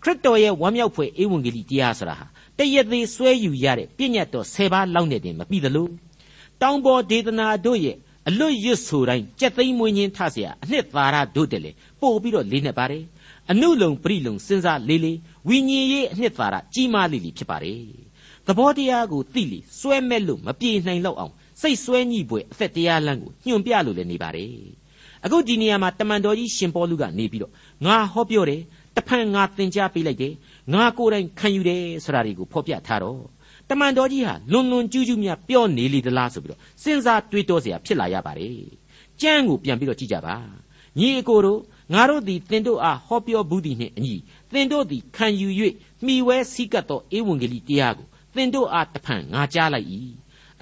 ခရစ်တော်ရဲ့ဝမ်းမြောက်ဖွယ်ဧဝံဂေလိတရားဆိုတာဟာတရသေးဆွဲယူရတဲ့ပြည့်ညတ်တော်၁၀ပါးလောက်နဲ့တင်မပြီးသလိုတောင်ပေါ်ဒေသနာတို့ရဲ့ အလွတ်ရွတ်ဆိုတိုင်းကြက်သိမ်းမွေးခြင်းထเสียအနှစ်သာရတို့တယ်လေပို့ပြီးတော့လေးနေပါတယ်အနုလုံပရိလုံစဉ်းစားလေးလေးဝိညာဉ်ရေးအနှစ်သာရကြီးမားလေးလေးဖြစ်ပါတယ်သဘောတရားကိုသိလီစွဲမဲ့လို့မပြေနိုင်တော့အောင်စိတ်စွဲညှိပွဲအသက်တရားလမ်းကိုညွှန်ပြလို့လည်းနေပါတယ်အခုဒီနေရာမှာတမန်တော်ကြီးရှင်ပေါလုကနေပြီးတော့ငါဟောပြောတယ်တဖန်ငါသင်ကြားပေးလိုက်တယ်ငါကိုယ်တိုင်ခံယူတယ်ဆိုတာတွေကိုဖော်ပြထားတော့ တမန်တော်ကြီးဟာလွန်လွန်ကျူးကျူးများပြောနေလေသလားဆိုပြီးတော့စဉ်းစားတွေးတောเสียဖြစ်လာရပါတယ်ကျမ်းကိုပြန်ပြီးတော့ကြည့်ကြပါညီအကိုတို့ငါတို့သည်သင်တို့အားဟောပြောဘူးသည်နှင့်အညီသင်တို့သည်ခံယူ၍မိဝဲစည်းကပ်သောဧဝံဂေလိတရားကိုသင်တို့အားတဖန်ငါကြားလိုက်၏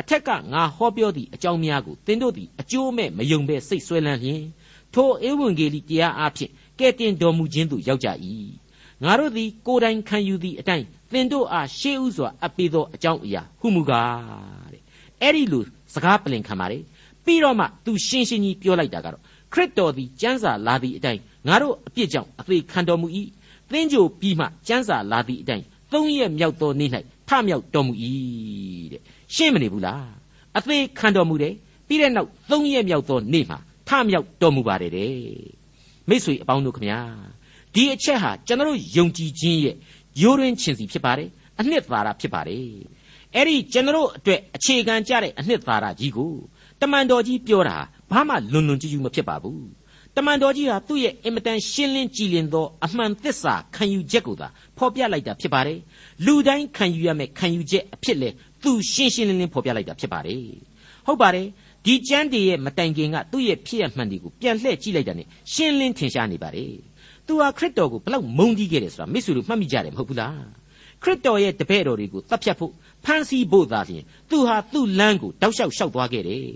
အထက်ကငါဟောပြောသည့်အကြောင်းများကိုသင်တို့သည်အကျိုးမဲ့မယုံဘဲစိတ်ဆွဲလန်းလျင်ထိုဧဝံဂေလိတရားအဖြစ်ကဲ့တင်တော်မူခြင်းသို့ရောက်ကြ၏ ငါတို့သည်ကိုယ်တိုင်ခံယူသည့်အတိုင်းသင်တို့အားရှေးဥစွာအပ်ပေးသောအကြောင်းအရာဟုမူကားတဲ့အဲ့ဒီလိုစကားပလင်ခံပါလေပြီးတော့မှသူရှင်းရှင်းကြီးပြောလိုက်တာကတော့ခရစ်တော်သည်ကျမ်းစာလာသည့်အတိုင်းငါတို့အပြစ်ကြောင့်အသေးခံတော်မူ၏သင်ကြိုပြီးမှကျမ်းစာလာသည့်အတိုင်းသုံးရက်မြောက်သောနေ့၌ထမြောက်တော်မူ၏တဲ့ရှင်းမနေဘူးလားအသေးခံတော်မူတယ်ပြီးတဲ့နောက်သုံးရက်မြောက်သောနေ့မှာထမြောက်တော်မူပါတယ်တဲ့မိတ်ဆွေအပေါင်းတို့ခမညာ ဒီအချက်ဟာကျွန်တော်ယုံကြည်ခြင်းရဲ့ရိုးရင်းချင်းစီဖြစ်ပါတယ်အနှစ်သာရဖြစ်ပါတယ်အဲ့ဒီကျွန်တော်အတွက်အခြေခံကြတဲ့အနှစ်သာရကြီးကိုတမန်တော်ကြီးပြောတာဘာမှလွန်လွန်ကျူးကျူးမဖြစ်ပါဘူးတမန်တော်ကြီးဟာသူ့ရဲ့အင်မတန်ရှင်းလင်းကြည်လင်သောအမှန်သစ္စာခံယူချက်ကိုသာဖော်ပြလိုက်တာဖြစ်ပါတယ်လူတိုင်းခံယူရမယ့်ခံယူချက်အဖြစ်လေသူရှင်းရှင်းလင်းလင်းဖော်ပြလိုက်တာဖြစ်ပါတယ်ဟုတ်ပါတယ်ဒီကျမ်းတည်းရဲ့မတိုင်ခင်ကသူ့ရဲ့ဖြစ်ရမှန်တွေကိုပြန်လှည့်ကြည့်လိုက်တာ ਨੇ ရှင်းလင်းထင်ရှားနေပါတယ် သူဟာခရစ်တော်ကိုဘလောက်မုန်းတီးခဲ့တယ်ဆိုတာမိတ်ဆွေတို့မှတ်မိကြတယ်မဟုတ်ဘူးလားခရစ်တော်ရဲ့တပည့်တော်တွေကိုတပ်ဖြတ်ဖို့ဖမ်းဆီးဖို့သာလျှင်သူဟာသူ့လမ်းကိုတောက်လျှောက်လျှောက်သွားခဲ့တယ်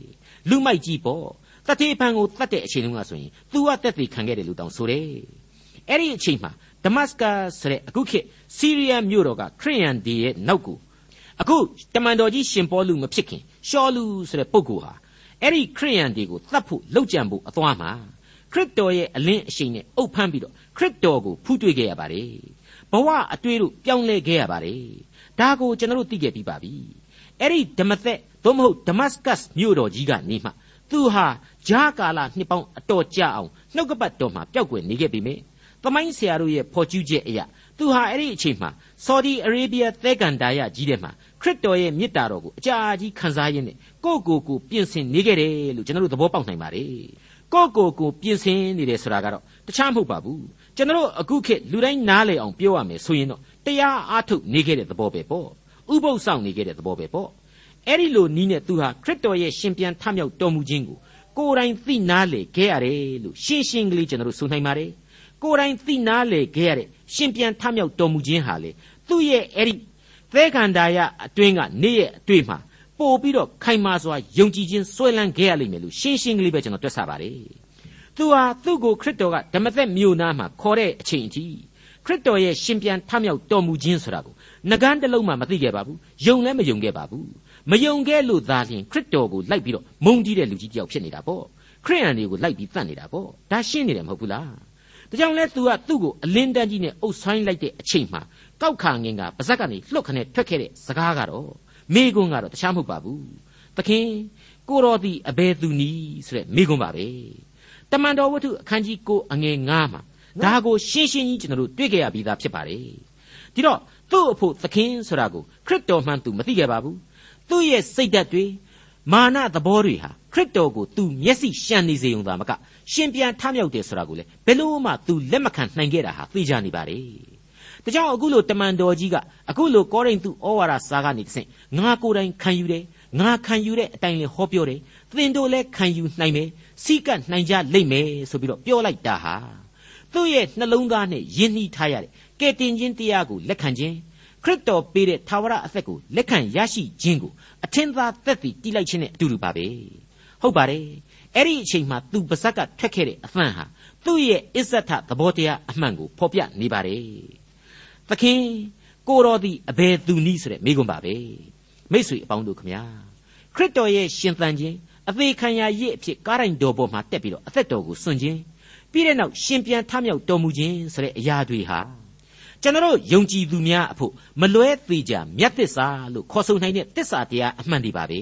လူမိုက်ကြီးပေါ့တတိဖန်ကိုတတ်တဲ့အချိန်တုန်းကဆိုရင်သူကတက်သေးခံခဲ့တယ်လို့တောင်ဆိုတယ်အဲ့ဒီအချိန်မှာဒမတ်စကတ်ဆိုတဲ့အခုခေတ်စီးရီးယားမြို့တော်ကခရိယန်ဒီရဲ့နောက်ကိုအခုတမန်တော်ကြီးရှင်ပေါလုမဖြစ်ခင်ရှောလူဆိုတဲ့ပုဂ္ဂိုလ်ဟာအဲ့ဒီခရိယန်တွေကိုတတ်ဖို့လှုပ်ကြံဖို့အသွားမှာ ခရစ်တော်ရဲ့အလင်းအရှိန်နဲ့အုပ်ဖမ်းပြီးတော့ခရစ်တော်ကိုဖူးတွေ့ခဲ့ရပါတယ်ဘဝအတွေ့တို့ပြောင်းလဲခဲ့ရပါတယ်ဒါကိုကျွန်တော်တို့သိခဲ့ပြီးပါပြီအဲ့ဒီဓမ္မသက်သို့မဟုတ်ဒမတ်စကတ်မြို့တော်ကြီးကနေမှသူဟာဂျာကာလာနှစ်ပေါင်းအတော်ကြာအောင်နှုတ်ကပတ်တော်မှာပျောက်ကွယ်နေခဲ့ပြီမေသမိုင်းဆရာတို့ရဲ့ဖော်ကျူးချက်အရာသူဟာအဲ့ဒီအချိန်မှာဆော်ဒီအာရေဗျသဲကန်ဒါယကြီးထဲမှာခရစ်တော်ရဲ့မြစ်တာတော်ကိုအကြာကြီးခံစားရင်းနဲ့ကိုယ့်ကိုယ်ကိုပြင်ဆင်နေခဲ့တယ်လို့ကျွန်တော်တို့သဘောပေါက်နိုင်ပါတယ် ကိုယ့်ကိုယ်ကိုပြင်ဆင်နေတယ်ဆိုတာကတော့တခြားမဟုတ်ပါဘူးကျွန်တော်တို့အခုခေတ်လူတိုင်းနားလည်အောင်ပြောရမယ်ဆိုရင်တော့တရားအားထုတ်နေခဲ့တဲ့သဘောပဲပေါ့ဥပုသ်ဆောင်နေခဲ့တဲ့သဘောပဲပေါ့အဲ့ဒီလိုနီးနဲ့သူဟာခရစ်တော်ရဲ့ရှင်ပြန်ထမြောက်တော်မူခြင်းကိုကိုယ်တိုင်သိနာလေခဲ့ရတယ်လို့ရှင်းရှင်းကလေးကျွန်တော်တို့ဆိုနိုင်ပါတယ်ကိုယ်တိုင်သိနာလေခဲ့ရတဲ့ရှင်ပြန်ထမြောက်တော်မူခြင်းဟာလေသူ့ရဲ့အဲ့ဒီသဲခန္ဓာရအတွင်းကနေ့ရဲ့အတွေ့မှာ ပို့ပြီးတော့ခိုင်မာစွာယုံကြည်ခြင်းဆွဲလန်းခဲ့ရလိမ့်မယ်လို့ရှင်းရှင်းကလေးပဲကျွန်တော်တွက်ဆပါတယ်သူဟာသူ့ကိုခရစ်တော်ကဓမ္မသက်မြို့နာမှာခေါ်တဲ့အချိန်အထိခရစ်တော်ရဲ့ရှင်ပြန်ထမြောက်တော်မူခြင်းဆိုတာကိုငကန်းတစ်လုံးမှမသိခဲ့ပါဘူးယုံလည်းမယုံခဲ့ပါဘူးမယုံခဲ့လို့သာလျှင်ခရစ်တော်ကိုလိုက်ပြီးတော့မုန်းတီးတဲ့လူကြီးတယောက်ဖြစ်နေတာပေါ့ခရစ်ယာန်တွေကိုလိုက်ပြီးတတ်နေတာပေါ့ဒါရှင်းနေတယ်မဟုတ်ဘူးလားဒါကြောင့်လဲသူကသူ့ကိုအလင်းတန်းကြီးနဲ့အုပ်ဆိုင်လိုက်တဲ့အချိန်မှာကောက်ခါငင်ကပါဇက်ကနေလှုပ်ခနဲ့ထွက်ခဲ့တဲ့စကားကတော့ မိကွန်းကတော့တခြားမဟုတ်ပါဘူးသခင်ကိုတော်သည်အဘယ်သူနည်းဆိုတဲ့မိကွန်းပါပဲတမန်တော်ဝတ္ထုအခန်းကြီး9အငယ်9မှာဒါကိုရှင်းရှင်းကြီးကျွန်တော်တို့တွေ့ကြရပြီးသားဖြစ်ပါတယ်ဒီတော့သူ့အဖို့သခင်ဆိုတာကိုခရစ်တော်မှန်သူမသိခဲ့ပါဘူးသူ့ရဲ့စိတ်ဓာတ်တွေမာနသဘောတွေဟာခရစ်တော်ကိုသူမျက်စိရှံနေစေုံသာမကရှင်ပြန်ထမြောက်တယ်ဆိုတာကိုလေဘယ်လို့မှသူလက်မခံနိုင်ခဲ့တာဟာသိကြနေပါလေ ဒါကြောင့်အခုလိုတမန်တော်ကြီးကအခုလိုကောရိန္သုဩဝါဒစာကနေတဆင့်ငါကိုယ်တိုင်ခံယူတယ်ငါခံယူတဲ့အတိုင်းလေးဟောပြောတယ်သင်တို့လည်းခံယူနိုင်မယ်စီကတ်နိုင်ကြလိမ့်မယ်ဆိုပြီးတော့ပြောလိုက်တာဟာသူ့ရဲ့နှလုံးသားနဲ့ယဉ်နှီးထားရတဲ့ကဲတင်ခြင်းတရားကိုလက်ခံခြင်းခရစ်တော်ပေးတဲ့သာဝရအသက်ကိုလက်ခံရရှိခြင်းကိုအထင်သာသက်တည်တိလိုက်ခြင်းနဲ့အတူတူပါပဲဟုတ်ပါတယ်အဲ့ဒီအချိန်မှာသူပါဇက်ကထွက်ခဲ့တဲ့အသံဟာသူ့ရဲ့အစ္ဆထသဘောတရားအမှန်ကိုဖော်ပြနေပါတယ် သခင်ကိုတော်သည်အဘယ်သူနည်းဆိုတဲ့မိကွန်းပါပဲမိတ်ဆွေအပေါင်းတို့ခမညာခရစ်တော်ရဲ့ရှင်သန်ခြင်းအသေးခံရရစ်အဖြစ်ကားတိုင်းတော်ပေါ်မှာတက်ပြီးတော့အသက်တော်ကိုစွန့်ခြင်းပြီးတဲ့နောက်ရှင်ပြန်ထမြောက်တော်မူခြင်းဆိုတဲ့အရာတွေဟာကျွန်တော်ယုံကြည်သူများအဖို့မလွဲသေးကြမြတ်သစ္စာလို့ခေါ်ဆိုနိုင်တဲ့သစ္စာတရားအမှန်တွေပါပဲ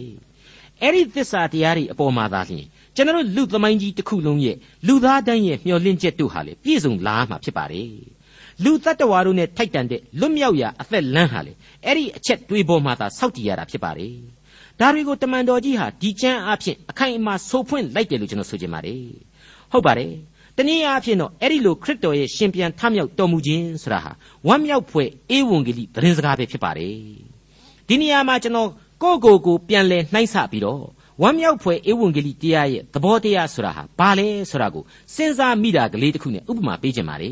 အဲ့ဒီသစ္စာတရားတွေအပေါ်မှာသာလျှင်ကျွန်တော်လူသမိုင်းကြီးတစ်ခုလုံးရဲ့လူသားတိုင်းရဲ့မျှော်လင့်ချက်တို့ဟာလေပြည့်စုံလာမှာဖြစ်ပါတယ် လူတ attva တို့နဲ့ထိုက်တန်တဲ့လွတ်မြောက်ရာအသက်လမ်းဟာလေအဲ့ဒီအချက်တွေးပေါ်မှာသာစောက်တည်ရတာဖြစ်ပါတယ်ဒါတွေကိုတမန်တော်ကြီးဟာဒီကျမ်းအဖြစ်အခိုင်အမာဆိုဖွင့်လိုက်တယ်လို့ကျွန်တော်ဆိုချင်ပါတယ်ဟုတ်ပါတယ်တနည်းအားဖြင့်တော့အဲ့ဒီလိုခရစ်တော်ရဲ့ရှင်ပြန်ထမြောက်တော်မူခြင်းဆိုတာဟာဝမ်းမြောက်ဖွယ်အေဝံဂေလိသတင်းစကားပဲဖြစ်ပါတယ်ဒီနေရာမှာကျွန်တော်ကိုယ့်ကိုယ်ကိုပြန်လဲနှိုင်းဆပြီးတော့ဝမ်းမြောက်ဖွယ်ဧဝံဂေလိတရားရဲ့သဘောတရားဆိုတာဟာဘာလဲဆိုတာကိုစဉ်းစားမိတာကလေးတစ်ခုနဲ့ဥပမာပေးခြင်းပါလေ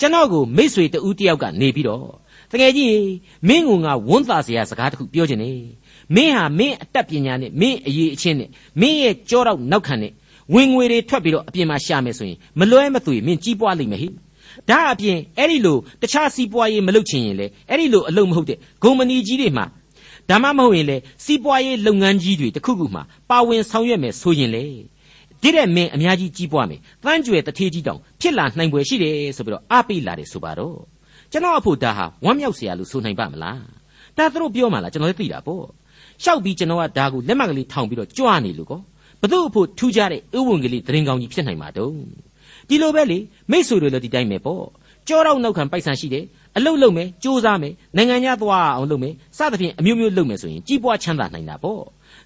ကျွန်တော်ကိုမိษွေတူတယောက်ကနေပြီးတော့တကယ်ကြီးမင်းကငါဝန်းသာစရာစကားတစ်ခုပြောခြင်းနေမင်းဟာမင်းအတတ်ပညာနဲ့မင်းအရေးအချင်းနဲ့မင်းရဲ့ကြောတော့နောက်ခံနဲ့ဝင်ငွေတွေထွက်ပြီးတော့အပြင်မှာရှာမယ်ဆိုရင်မလွဲမသွေမင်းကြီးပွားလိမ့်မယ်ဟိဒါအပြင်အဲ့ဒီလိုတခြားစီးပွားရေးမလုပ်ချင်ရင်လေအဲ့ဒီလိုအလုပ်မဟုတ်တဲ့ဂုံမဏီကြီးတွေမှာဒါမှမဟုတ်ရင်လေစီးပွားရေးလုပ်ငန်းကြီးတွေတခုခုမှာပါဝင်ဆောင်ရွက်မယ်ဆိုရင်လေ ဒီတဲ့မင်းအများကြီးကြီးပွားမယ်တန်းကြွယ်တထေးကြီးတောင်ဖြစ်လာနိုင်ွယ်ရှိတယ်ဆိုပြီးတော့အပိလာတယ်ဆိုပါတော့ကျွန်တော်အဖို့ဒါဟာဝမ်းမြောက်စရာလို့ဆိုနိုင်ပါမလားဒါသူတို့ပြောမှလားကျွန်တော်လည်းသိတာပေါ့ရှောက်ပြီးကျွန်တော်ကဒါကိုလက်မှတ်ကလေးထောင်ပြီးတော့ကြွနေလို့ကောဘသူ့အဖို့ထူးခြားတဲ့ဧဝံဂေလိသတင်းကောင်းကြီးဖြစ်နိုင်မှာတုံးဒီလိုပဲလေမိတ်ဆွေတွေလည်းဒီတိုင်းပဲပေါ့ကြောတော့နောက်ခံပိုက်ဆံရှိတယ်အလုတ်လုပ်မယ်စူးစမ်းမယ်နိုင်ငံခြားသွားအောင်လုပ်မယ်စသဖြင့်အမျိုးမျိုးလုပ်မယ်ဆိုရင်ကြီးပွားချမ်းသာနိုင်တာပေါ့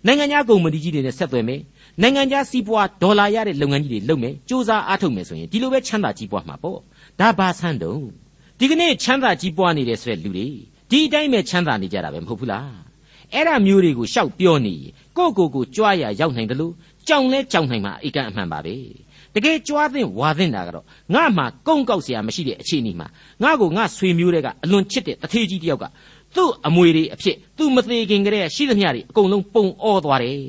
နိုင်ငံခြားကုမ္ပဏီကြီးတွေနဲ့ဆက်သွယ်မယ် နိုင်ငံခြားစီးပွားဒေါ်လာရတဲ့လုပ်ငန်းကြီးတွေလုပ်မယ်စူးစမ်းအားထုတ်မယ်ဆိုရင်ဒီလိုပဲချမ်းသာကြီးပွားမှာပေါ့ဒါဘာဆန်းတုံးဒီကနေ့ချမ်းသာကြီးပွားနေတဲ့ဆိုတဲ့လူတွေဒီအတိုင်းပဲချမ်းသာနေကြတာပဲမဟုတ်ဘူးလားအဲ့ဒါမျိုးတွေကိုရှောက်ပြောနေကိုကိုကိုကြွားရရောက်နိုင်တယ်လို့ကြောင်လဲကြောင်နိုင်မှာအကန့်အမှန်ပါပဲတကယ်ကြွားသင့်ဝါသင့်တာကတော့ငါမှကုန်းကောက်เสียမရှိတဲ့အခြေအနေမှာငါကိုငါဆွေမျိုးတွေကအလွန်ချစ်တဲ့တထေးကြီးတယောက်ကသူ့အမွေတွေအဖြစ်သူ့မသေးခင်ကလေးရှိသမျှတွေအကုန်လုံးပုံအောသွားတယ်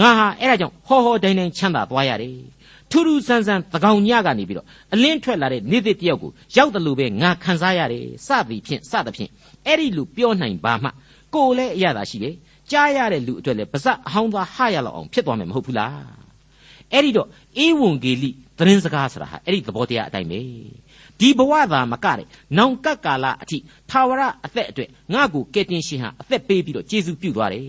ငါဟာအဲ့ဒါကြောင့်ဟောဟောတိုင်းတိုင်းချမ်းသာသွားရတယ်ထူးထူးဆန်းဆန်းသကောင်ညကနေပြီးတော့အလင်းထွက်လာတဲ့နေ့သစ်တယောက်ကိုရောက်တယ်လို့ပဲငါခံစားရတယ်စသည်ဖြင့်စသဖြင့်အဲ့ဒီလိုပြောနိုင်ပါမှကိုယ်လည်းအရသာရှိတယ်ကြားရတဲ့လူအတွက်လည်းပါဇက်အဟောင်းသားဟရလောက်အောင်ဖြစ်သွားမယ်မဟုတ်ဘူးလားအဲ့ဒီတော့အေဝံဂေလိသတင်းစကားဆိုတာဟာအဲ့ဒီသဘောတရားအတိုင်းပဲဒီဘဝသာမကတဲ့နောင်ကပ်ကာလအထိထာဝရအသက်အတွက်ငါ့ကိုကယ်တင်ရှင်ဟာအသက်ပေးပြီးတော့ကျေးဇူးပြုသွားတယ်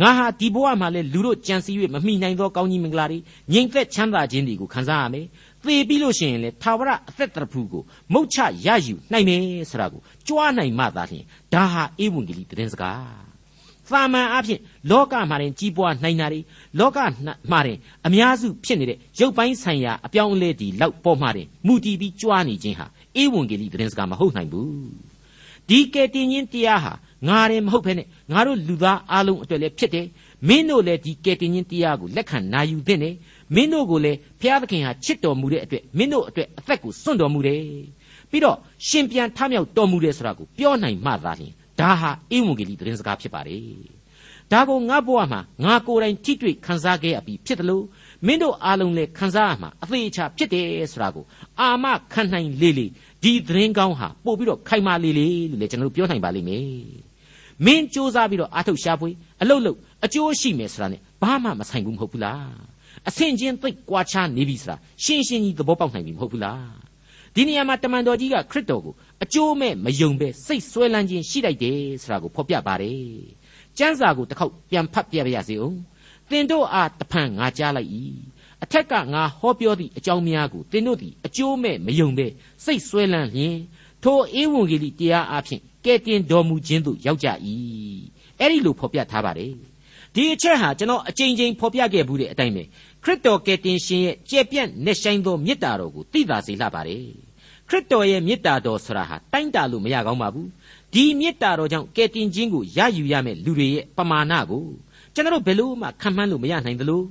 ငါဟာဒီဘဝမှာလဲလူတို့ကြံစည်၍မမိနိုင်သောကောင်းကြီးမင်္ဂလာတွေငြိမ်သက်ချမ်းသာခြင်းတွေကိုခံစားရမယ်သေပြီးလို့ရှိရင်လေထာဝရအသက်တရဖူကိုမုတ်ချရယူနိုင်မယ်ဆိုတာကိုကြွားနိုင်မှသာလျှင်ဒါဟာဧဝံဂေလိသတင်းစကားသာမန်အဖြစ်လောကမှာတင်ကြီးပွားနိုင်တာတွေလောကမှာတင်အများစုဖြစ်နေတဲ့ရုပ်ပိုင်းဆိုင်ရာအပြောင်းအလဲဒီလောက်ပေါ်မှာတင်မူတည်ပြီးကြွားနေခြင်းဟာဧဝံဂေလိသတင်းစကားမဟုတ်နိုင်ဘူးဒီကယ်တင်ခြင်းတရားဟာ ငါတယ်မဟုတ်ဘဲနဲ့ငါတို့လူသားအလုံးအတွက်လည်းဖြစ်တယ်မင်းတို့လည်းဒီကယ်တင်ခြင်းတရားကိုလက်ခံနာယူသင့်တယ်မင်းတို့ကိုလည်းဘုရားသခင်ဟာချစ်တော်မူတဲ့အတွက်မင်းတို့အတွက်အသက်ကိုစွန့်တော်မူတယ်ပြီးတော့ရှင်ပြန်ထမြောက်တော်မူတယ်ဆိုတာကိုပြောနိုင်မှသာလျှင်ဒါဟာဧဝံဂေလိသတင်းစကားဖြစ်ပါတယ်ဒါကိုငါဘဝမှာငါကိုယ်တိုင်ထိတွေ့ခံစားခဲ့ရပြီးဖြစ်တယ်လို့မင်းတို့အားလုံးလည်းခံစားရမှာအသေးအချာဖြစ်တယ်ဆိုတာကိုအာမခံနိုင်လေလေဒီသတင်းကောင်းဟာပို့ပြီးတော့ခိုင်မာလေလေလို့လည်းကျွန်တော်တို့ပြောနိုင်ပါလိမ့်မယ် မင်းစူးစမ်းပြီးတော့အာထုတ်ရှာဖွေအလုတ်လုတ်အကျိုးရှိမယ်ဆိုတာ ਨੇ ဘာမှမဆိုင်ဘူးမဟုတ်ဘူးလားအဆင့်ချင်းသိပ်ကွာခြားနေပြီဆိုတာရှင်းရှင်းကြီးသဘောပေါက်နိုင်ပြီမဟုတ်ဘူးလားဒီနေရာမှာတမန်တော်ကြီးကခရစ်တော်ကိုအကျိုးမဲ့မယုံပဲစိတ်ဆွဲလန်းခြင်းရှိလိုက်တယ်ဆိုတာကိုဖော်ပြပါတယ်ကျမ်းစာကိုတစ်ခေါက်ပြန်ဖတ်ပြပါရစေအောင်သင်တို့အားတဖန်ငါကြားလိုက်၏အထက်ကငါဟောပြောသည့်အကြောင်းများကိုသင်တို့သည်အကျိုးမဲ့မယုံပဲစိတ်ဆွဲလန်းလျင်ထိုဧဝံဂေလိတရားအဖြစ် ကဲတင်တော်မူခြင်းသို့ရောက်ကြ၏အဲ့ဒီလိုဖော်ပြထားပါတယ်ဒီအချက်ဟာကျွန်တော်အကြိမ်ကြိမ်ဖော်ပြခဲ့ဘူးတဲ့အတိုင်းပဲခရစ်တော်ကယ်တင်ရှင်ရဲ့ကြဲပြန့်နေဆိုင်သောမေတ္တာတော်ကိုသိသာစေလှပါတယ်ခရစ်တော်ရဲ့မေတ္တာတော်ဆိုတာဟာတိုင်းတာလို့မရကောင်းပါဘူးဒီမေတ္တာတော်ကြောင့်ကယ်တင်ခြင်းကိုရယူရမယ့်လူတွေရဲ့ပမာဏကိုကျွန်တော်ဘယ်လို့မှခံမှန်းလို့မရနိုင်သလို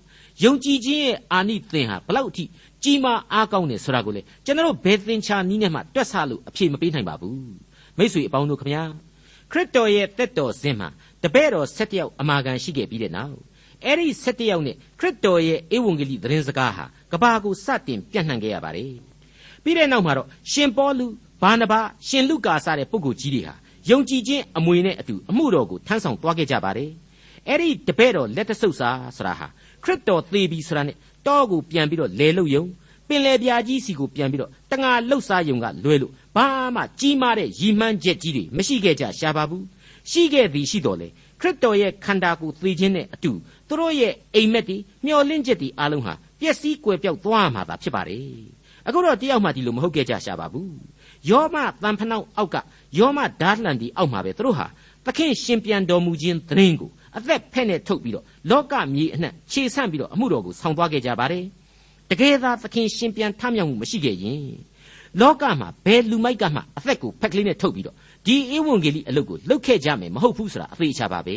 ယုံကြည်ခြင်းရဲ့အာနိသင်ဟာဘလောက်အထိကြီးမားအားကောင်းတယ်ဆိုတာကိုလေကျွန်တော်ဘယ်သင်္ချာနည်းနဲ့မှတွက်ဆလို့အဖြေမပေးနိုင်ပါဘူး မိတ်ဆွေအပေါင်းတို့ခမညာခရစ်တော်ရဲ့တက်တော်စင်မှာတပည့်တော်၁၇ယောက်အမာခံရှိခဲ့ပြီးတဲ့နောက်အဲ့ဒီ၁၇ယောက်နဲ့ခရစ်တော်ရဲ့ဧဝံဂေလိသတင်းစကားဟာကဘာကိုစတင်ပြန့်နှံ့ခဲ့ရပါတယ်ပြီးတဲ့နောက်မှာတော့ရှင်ပေါလုဘာနဘရှင်လုကာစတဲ့ပုဂ္ဂိုလ်ကြီးတွေဟာယုံကြည်ခြင်းအမွေနဲ့အတူအမှုတော်ကိုထမ်းဆောင်သွားခဲ့ကြပါတယ်အဲ့ဒီတပည့်တော်လက်တဆုပ်စာဆိုတာဟာခရစ်တော်သေပြီဆိုတာနဲ့တောကိုပြန်ပြီးတော့လဲလုတ်ယုံပင်လေပြာကြီးစီကိုပြန်ပြီးတော့တငါလှုပ်ရှားယုံကလွဲလို့ ဘာမှကြီးမားတဲ့ရည်မှန်းချက်ကြီးတွေမရှိခဲ့ကြရှာပါဘူးရှိခဲ့သည်ရှိတော်လေခရစ်တော်ရဲ့ခန္ဓာကိုယ်သေခြင်းနဲ့အတူသူတို့ရဲ့အိမ်မက်တွေမျောလင့်ချက်တွေအားလုံးဟာပျက်စီးကွယ်ပြောက်သွားမှာသာဖြစ်ပါတယ်အခုတော့တယောက်မှဒီလိုမဟုတ်ခဲ့ကြရှာပါဘူးယောမတန်ဖနှောက်အောက်ကယောမဓာတ်လန်ဒီအောက်မှာပဲသူတို့ဟာသခင်ရှင်ပြန်တော်မူခြင်းသတင်းကိုအသက်ဖက်နဲ့ထုတ်ပြီးတော့လောကမြေအနှံ့ခြေဆန့်ပြီးတော့အမှုတော်ကိုဆောင်သွားခဲ့ကြပါတယ်တကယ်သာသခင်ရှင်ပြန်ထမြောက်မှုမရှိခဲ့ရင် လောကမှာဘယ်လူမိုက်ကမှအသက်ကိုဖက်ကလေးနဲ့ထုတ်ပြီးတော့ဒီဧဝံဂေလိအလုပ်ကိုလုပ်ခဲ့ကြမယ်မဟုတ်ဘူးဆိုတာအသေးချပါပဲ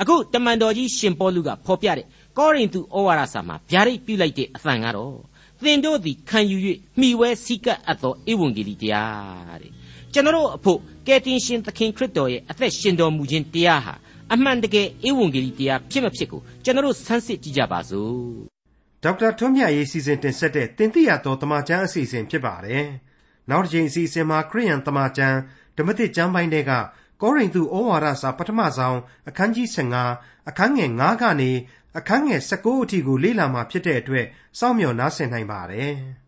အခုတမန်တော်ကြီးရှင်ပေါလုကဖော်ပြတဲ့ကောရိန္သုဩဝါဒစာမှာဗျာဒိတ်ပြုလိုက်တဲ့အသံကတော့သင်တို့သည်ခံယူ၍မှီဝဲစည်းကပ်အပ်သောဧဝံဂေလိတရားတဲ့ကျွန်တော်အဖို့ကယ်တင်ရှင်သခင်ခရစ်တော်ရဲ့အသက်ရှင်တော်မူခြင်းတရားဟာအမှန်တကယ်ဧဝံဂေလိတရားဖြစ်မဖြစ်ကိုကျွန်တော်ဆန်းစစ်ကြည့်ကြပါစို့ ဒေါက်တာထွန်းမြတ်ရေးစီစဉ်တင်ဆက်တဲ့တင်ပြတော်တမချန်းအစီအစဉ်ဖြစ်ပါတယ်နောက်တစ်ချိန်အစီအစဉ်မှာခရိယန်တမချန်းဓမ္မသစ်ကျမ်းပိုင်းတွေကကောရိန္သုဩဝါဒစာပထမဆုံးအခန်းကြီး15အခန်းငယ်9ကနေအခန်းငယ်19အထိကိုလေ့လာမှာဖြစ်တဲ့အတွက်စောင့်မျှော်နားဆင်နိုင်ပါတယ်။